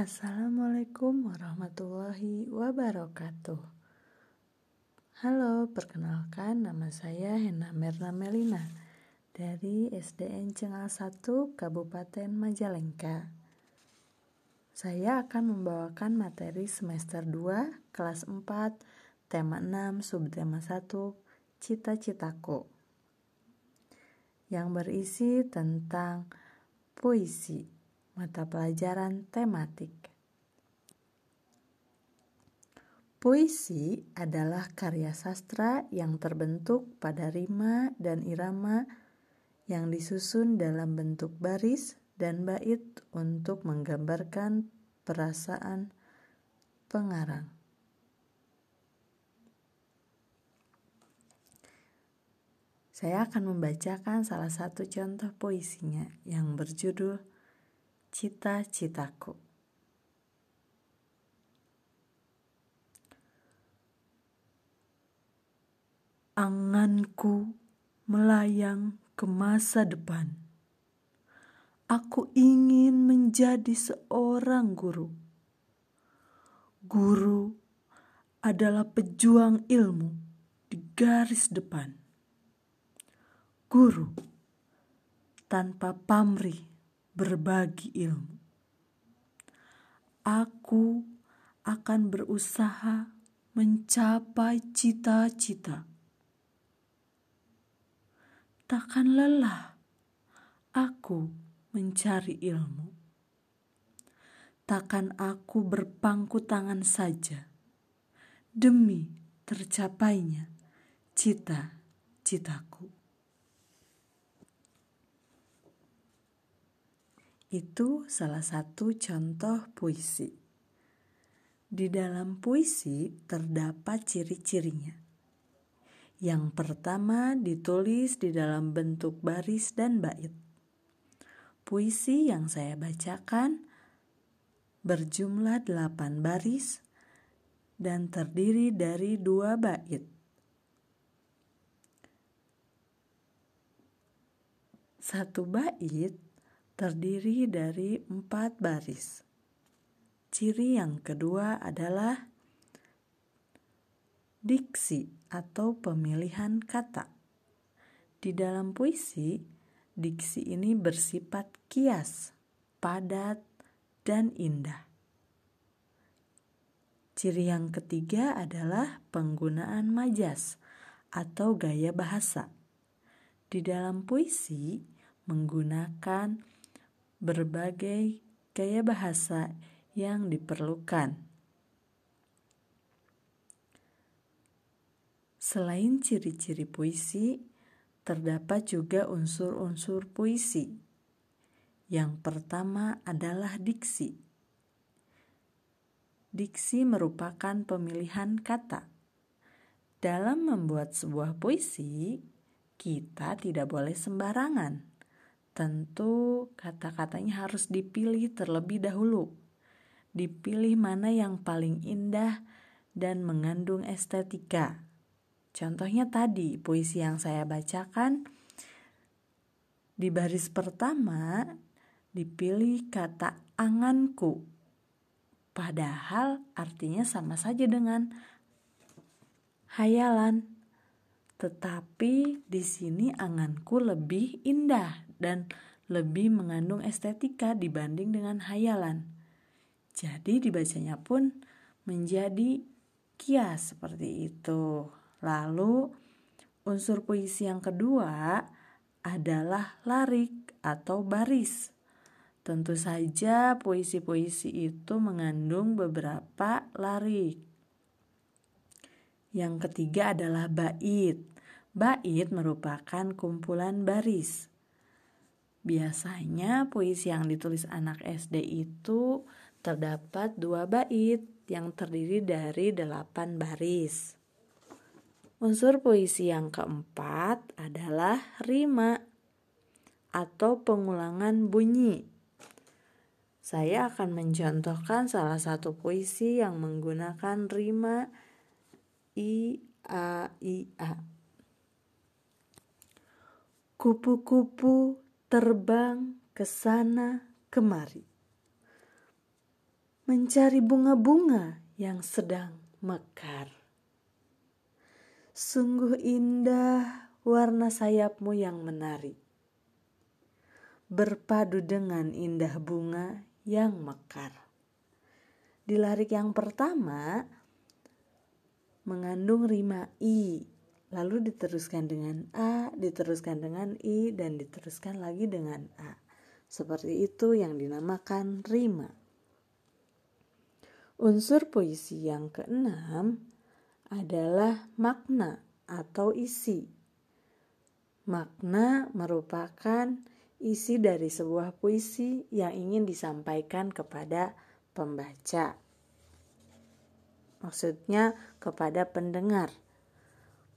Assalamualaikum warahmatullahi wabarakatuh. Halo, perkenalkan nama saya Hena Merna Melina dari SDN Cengal 1 Kabupaten Majalengka. Saya akan membawakan materi semester 2 kelas 4 tema 6 subtema 1 cita-citaku yang berisi tentang puisi mata pelajaran tematik. Puisi adalah karya sastra yang terbentuk pada rima dan irama yang disusun dalam bentuk baris dan bait untuk menggambarkan perasaan pengarang. Saya akan membacakan salah satu contoh puisinya yang berjudul Cita-citaku. Anganku melayang ke masa depan. Aku ingin menjadi seorang guru. Guru adalah pejuang ilmu di garis depan. Guru tanpa pamrih berbagi ilmu. Aku akan berusaha mencapai cita-cita. Takkan lelah aku mencari ilmu. Takkan aku berpangku tangan saja demi tercapainya cita-citaku. Itu salah satu contoh puisi. Di dalam puisi terdapat ciri-cirinya. Yang pertama ditulis di dalam bentuk baris dan bait. Puisi yang saya bacakan berjumlah delapan baris dan terdiri dari dua bait. Satu bait terdiri dari empat baris. Ciri yang kedua adalah diksi atau pemilihan kata. Di dalam puisi, diksi ini bersifat kias, padat, dan indah. Ciri yang ketiga adalah penggunaan majas atau gaya bahasa. Di dalam puisi menggunakan berbagai gaya bahasa yang diperlukan. Selain ciri-ciri puisi, terdapat juga unsur-unsur puisi. Yang pertama adalah diksi. Diksi merupakan pemilihan kata. Dalam membuat sebuah puisi, kita tidak boleh sembarangan tentu kata-katanya harus dipilih terlebih dahulu. Dipilih mana yang paling indah dan mengandung estetika. Contohnya tadi, puisi yang saya bacakan di baris pertama dipilih kata anganku. Padahal artinya sama saja dengan hayalan. Tetapi di sini anganku lebih indah dan lebih mengandung estetika dibanding dengan hayalan. Jadi dibacanya pun menjadi kias seperti itu. Lalu unsur puisi yang kedua adalah larik atau baris. Tentu saja puisi-puisi itu mengandung beberapa larik. Yang ketiga adalah bait. Bait merupakan kumpulan baris. Biasanya puisi yang ditulis anak SD itu terdapat dua bait yang terdiri dari delapan baris. Unsur puisi yang keempat adalah rima atau pengulangan bunyi. Saya akan mencontohkan salah satu puisi yang menggunakan rima i a i a. Kupu-kupu terbang ke sana kemari. mencari bunga-bunga yang sedang mekar. Sungguh indah warna sayapmu yang menari, berpadu dengan indah bunga yang mekar. Di larik yang pertama mengandung rima i, lalu diteruskan dengan a, diteruskan dengan i, dan diteruskan lagi dengan a. Seperti itu yang dinamakan rima. Unsur puisi yang keenam adalah makna atau isi. Makna merupakan isi dari sebuah puisi yang ingin disampaikan kepada pembaca. Maksudnya kepada pendengar.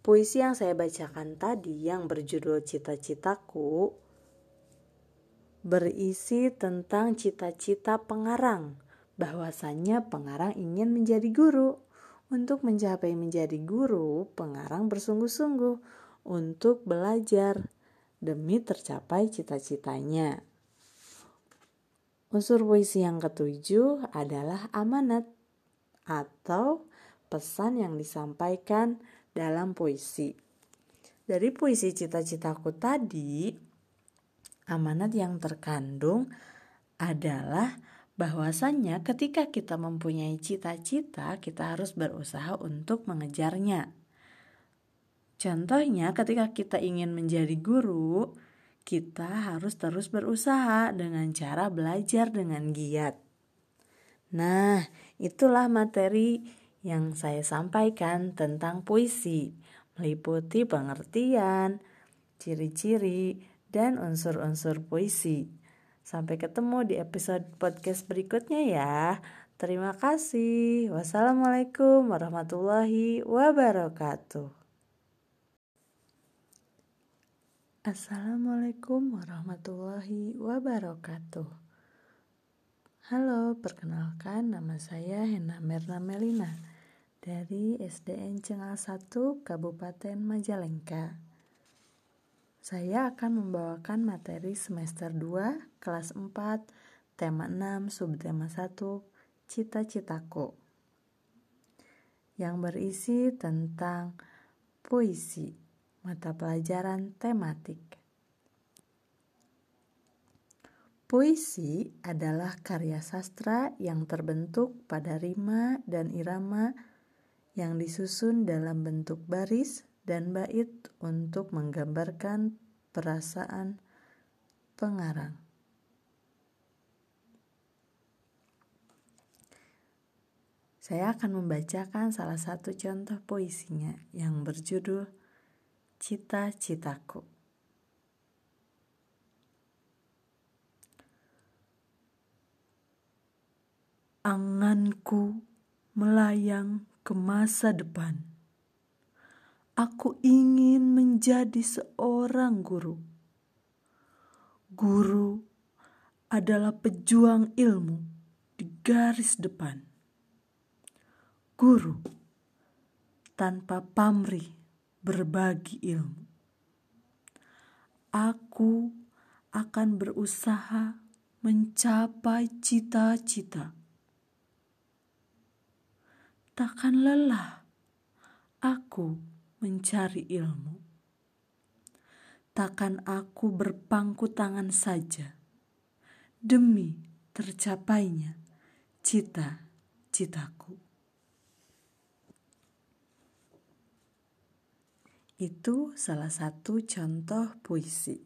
Puisi yang saya bacakan tadi yang berjudul Cita-citaku berisi tentang cita-cita pengarang, bahwasannya pengarang ingin menjadi guru. Untuk mencapai menjadi guru, pengarang bersungguh-sungguh untuk belajar demi tercapai cita-citanya. Unsur puisi yang ketujuh adalah amanat atau pesan yang disampaikan dalam puisi. Dari puisi cita-citaku tadi, amanat yang terkandung adalah bahwasannya ketika kita mempunyai cita-cita, kita harus berusaha untuk mengejarnya. Contohnya, ketika kita ingin menjadi guru, kita harus terus berusaha dengan cara belajar dengan giat. Nah, itulah materi yang saya sampaikan tentang puisi, meliputi pengertian, ciri-ciri, dan unsur-unsur puisi. Sampai ketemu di episode podcast berikutnya ya. Terima kasih. Wassalamualaikum warahmatullahi wabarakatuh. Assalamualaikum warahmatullahi wabarakatuh. Halo, perkenalkan nama saya Hena Merna Melina dari SDN Cengal 1 Kabupaten Majalengka. Saya akan membawakan materi semester 2 kelas 4 tema 6 subtema 1 cita-citaku yang berisi tentang puisi mata pelajaran tematik. Puisi adalah karya sastra yang terbentuk pada rima dan irama yang disusun dalam bentuk baris dan bait untuk menggambarkan perasaan pengarang. Saya akan membacakan salah satu contoh puisinya yang berjudul cita-citaku. Anganku melayang ke masa depan. Aku ingin menjadi seorang guru. Guru adalah pejuang ilmu di garis depan. Guru tanpa pamrih berbagi ilmu. Aku akan berusaha mencapai cita-cita. Takkan lelah aku mencari ilmu. Takkan aku berpangku tangan saja demi tercapainya cita-citaku. Itu salah satu contoh puisi.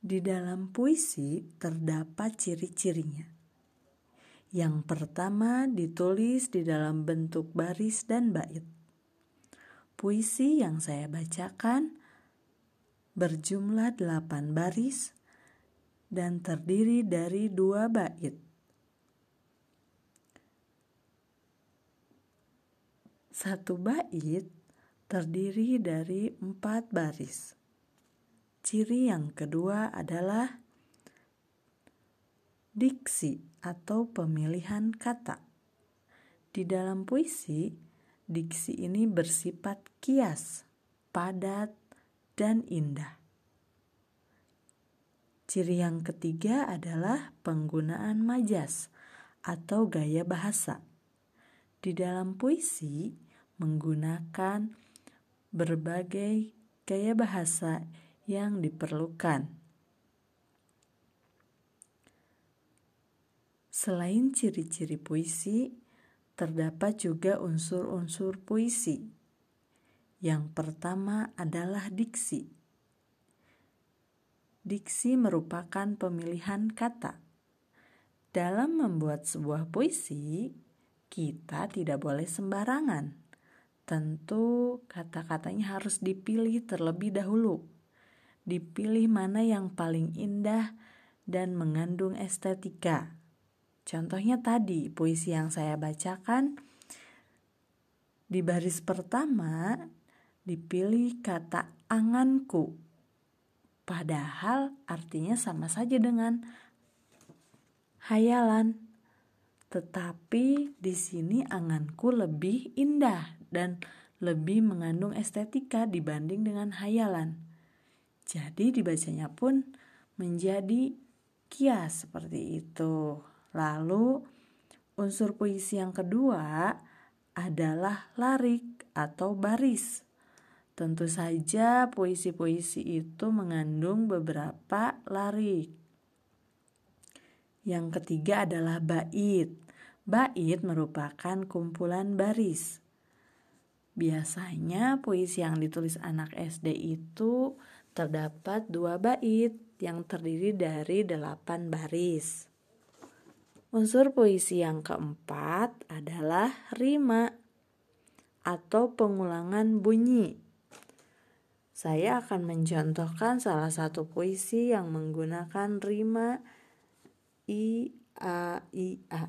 Di dalam puisi terdapat ciri-cirinya. Yang pertama ditulis di dalam bentuk baris dan bait. Puisi yang saya bacakan berjumlah delapan baris dan terdiri dari dua bait. Satu bait terdiri dari empat baris. Ciri yang kedua adalah diksi atau pemilihan kata. Di dalam puisi, diksi ini bersifat kias, padat, dan indah. Ciri yang ketiga adalah penggunaan majas atau gaya bahasa. Di dalam puisi menggunakan berbagai gaya bahasa yang diperlukan. Selain ciri-ciri puisi, terdapat juga unsur-unsur puisi. Yang pertama adalah diksi. Diksi merupakan pemilihan kata. Dalam membuat sebuah puisi, kita tidak boleh sembarangan. Tentu kata-katanya harus dipilih terlebih dahulu. Dipilih mana yang paling indah dan mengandung estetika. Contohnya tadi puisi yang saya bacakan di baris pertama dipilih kata anganku Padahal artinya sama saja dengan hayalan. Tetapi di sini anganku lebih indah dan lebih mengandung estetika dibanding dengan hayalan. Jadi dibacanya pun menjadi kias seperti itu. Lalu unsur puisi yang kedua adalah larik atau baris. Tentu saja puisi-puisi itu mengandung beberapa larik. Yang ketiga adalah bait. Bait merupakan kumpulan baris. Biasanya puisi yang ditulis anak SD itu terdapat dua bait yang terdiri dari delapan baris. Unsur puisi yang keempat adalah rima atau pengulangan bunyi. Saya akan mencontohkan salah satu puisi yang menggunakan rima i a i a.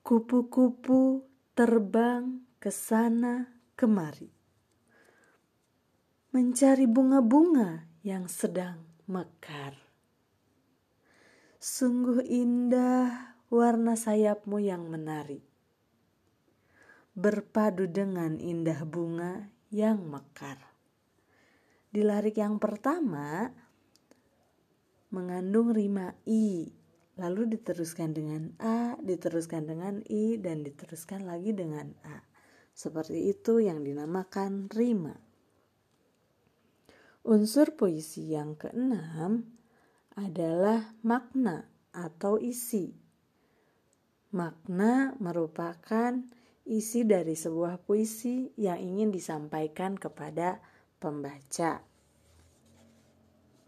Kupu-kupu terbang ke sana kemari. Mencari bunga-bunga yang sedang mekar. Sungguh indah warna sayapmu yang menari. Berpadu dengan indah bunga yang mekar. Di larik yang pertama mengandung rima i, lalu diteruskan dengan a, diteruskan dengan i dan diteruskan lagi dengan a. Seperti itu yang dinamakan rima. Unsur puisi yang keenam adalah makna atau isi. Makna merupakan isi dari sebuah puisi yang ingin disampaikan kepada pembaca.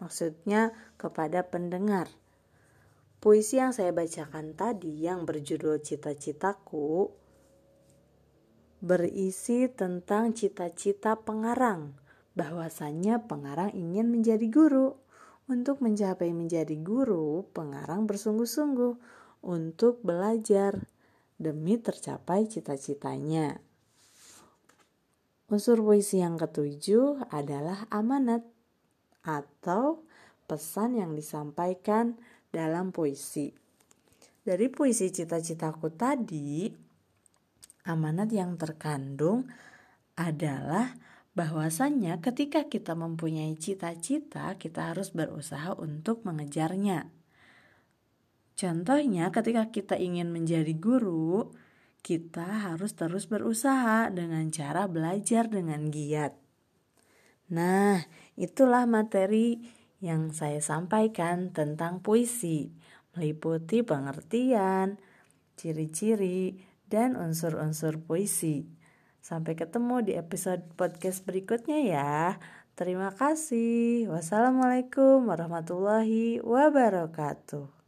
Maksudnya kepada pendengar. Puisi yang saya bacakan tadi yang berjudul Cita-citaku berisi tentang cita-cita pengarang bahwasannya pengarang ingin menjadi guru. Untuk mencapai menjadi guru, pengarang bersungguh-sungguh untuk belajar demi tercapai cita-citanya. Unsur puisi yang ketujuh adalah amanat atau pesan yang disampaikan dalam puisi. Dari puisi cita-citaku tadi, amanat yang terkandung adalah bahwasannya ketika kita mempunyai cita-cita, kita harus berusaha untuk mengejarnya. Contohnya, ketika kita ingin menjadi guru, kita harus terus berusaha dengan cara belajar dengan giat. Nah, itulah materi yang saya sampaikan tentang puisi, meliputi pengertian, ciri-ciri, dan unsur-unsur puisi. Sampai ketemu di episode podcast berikutnya ya. Terima kasih. Wassalamualaikum warahmatullahi wabarakatuh.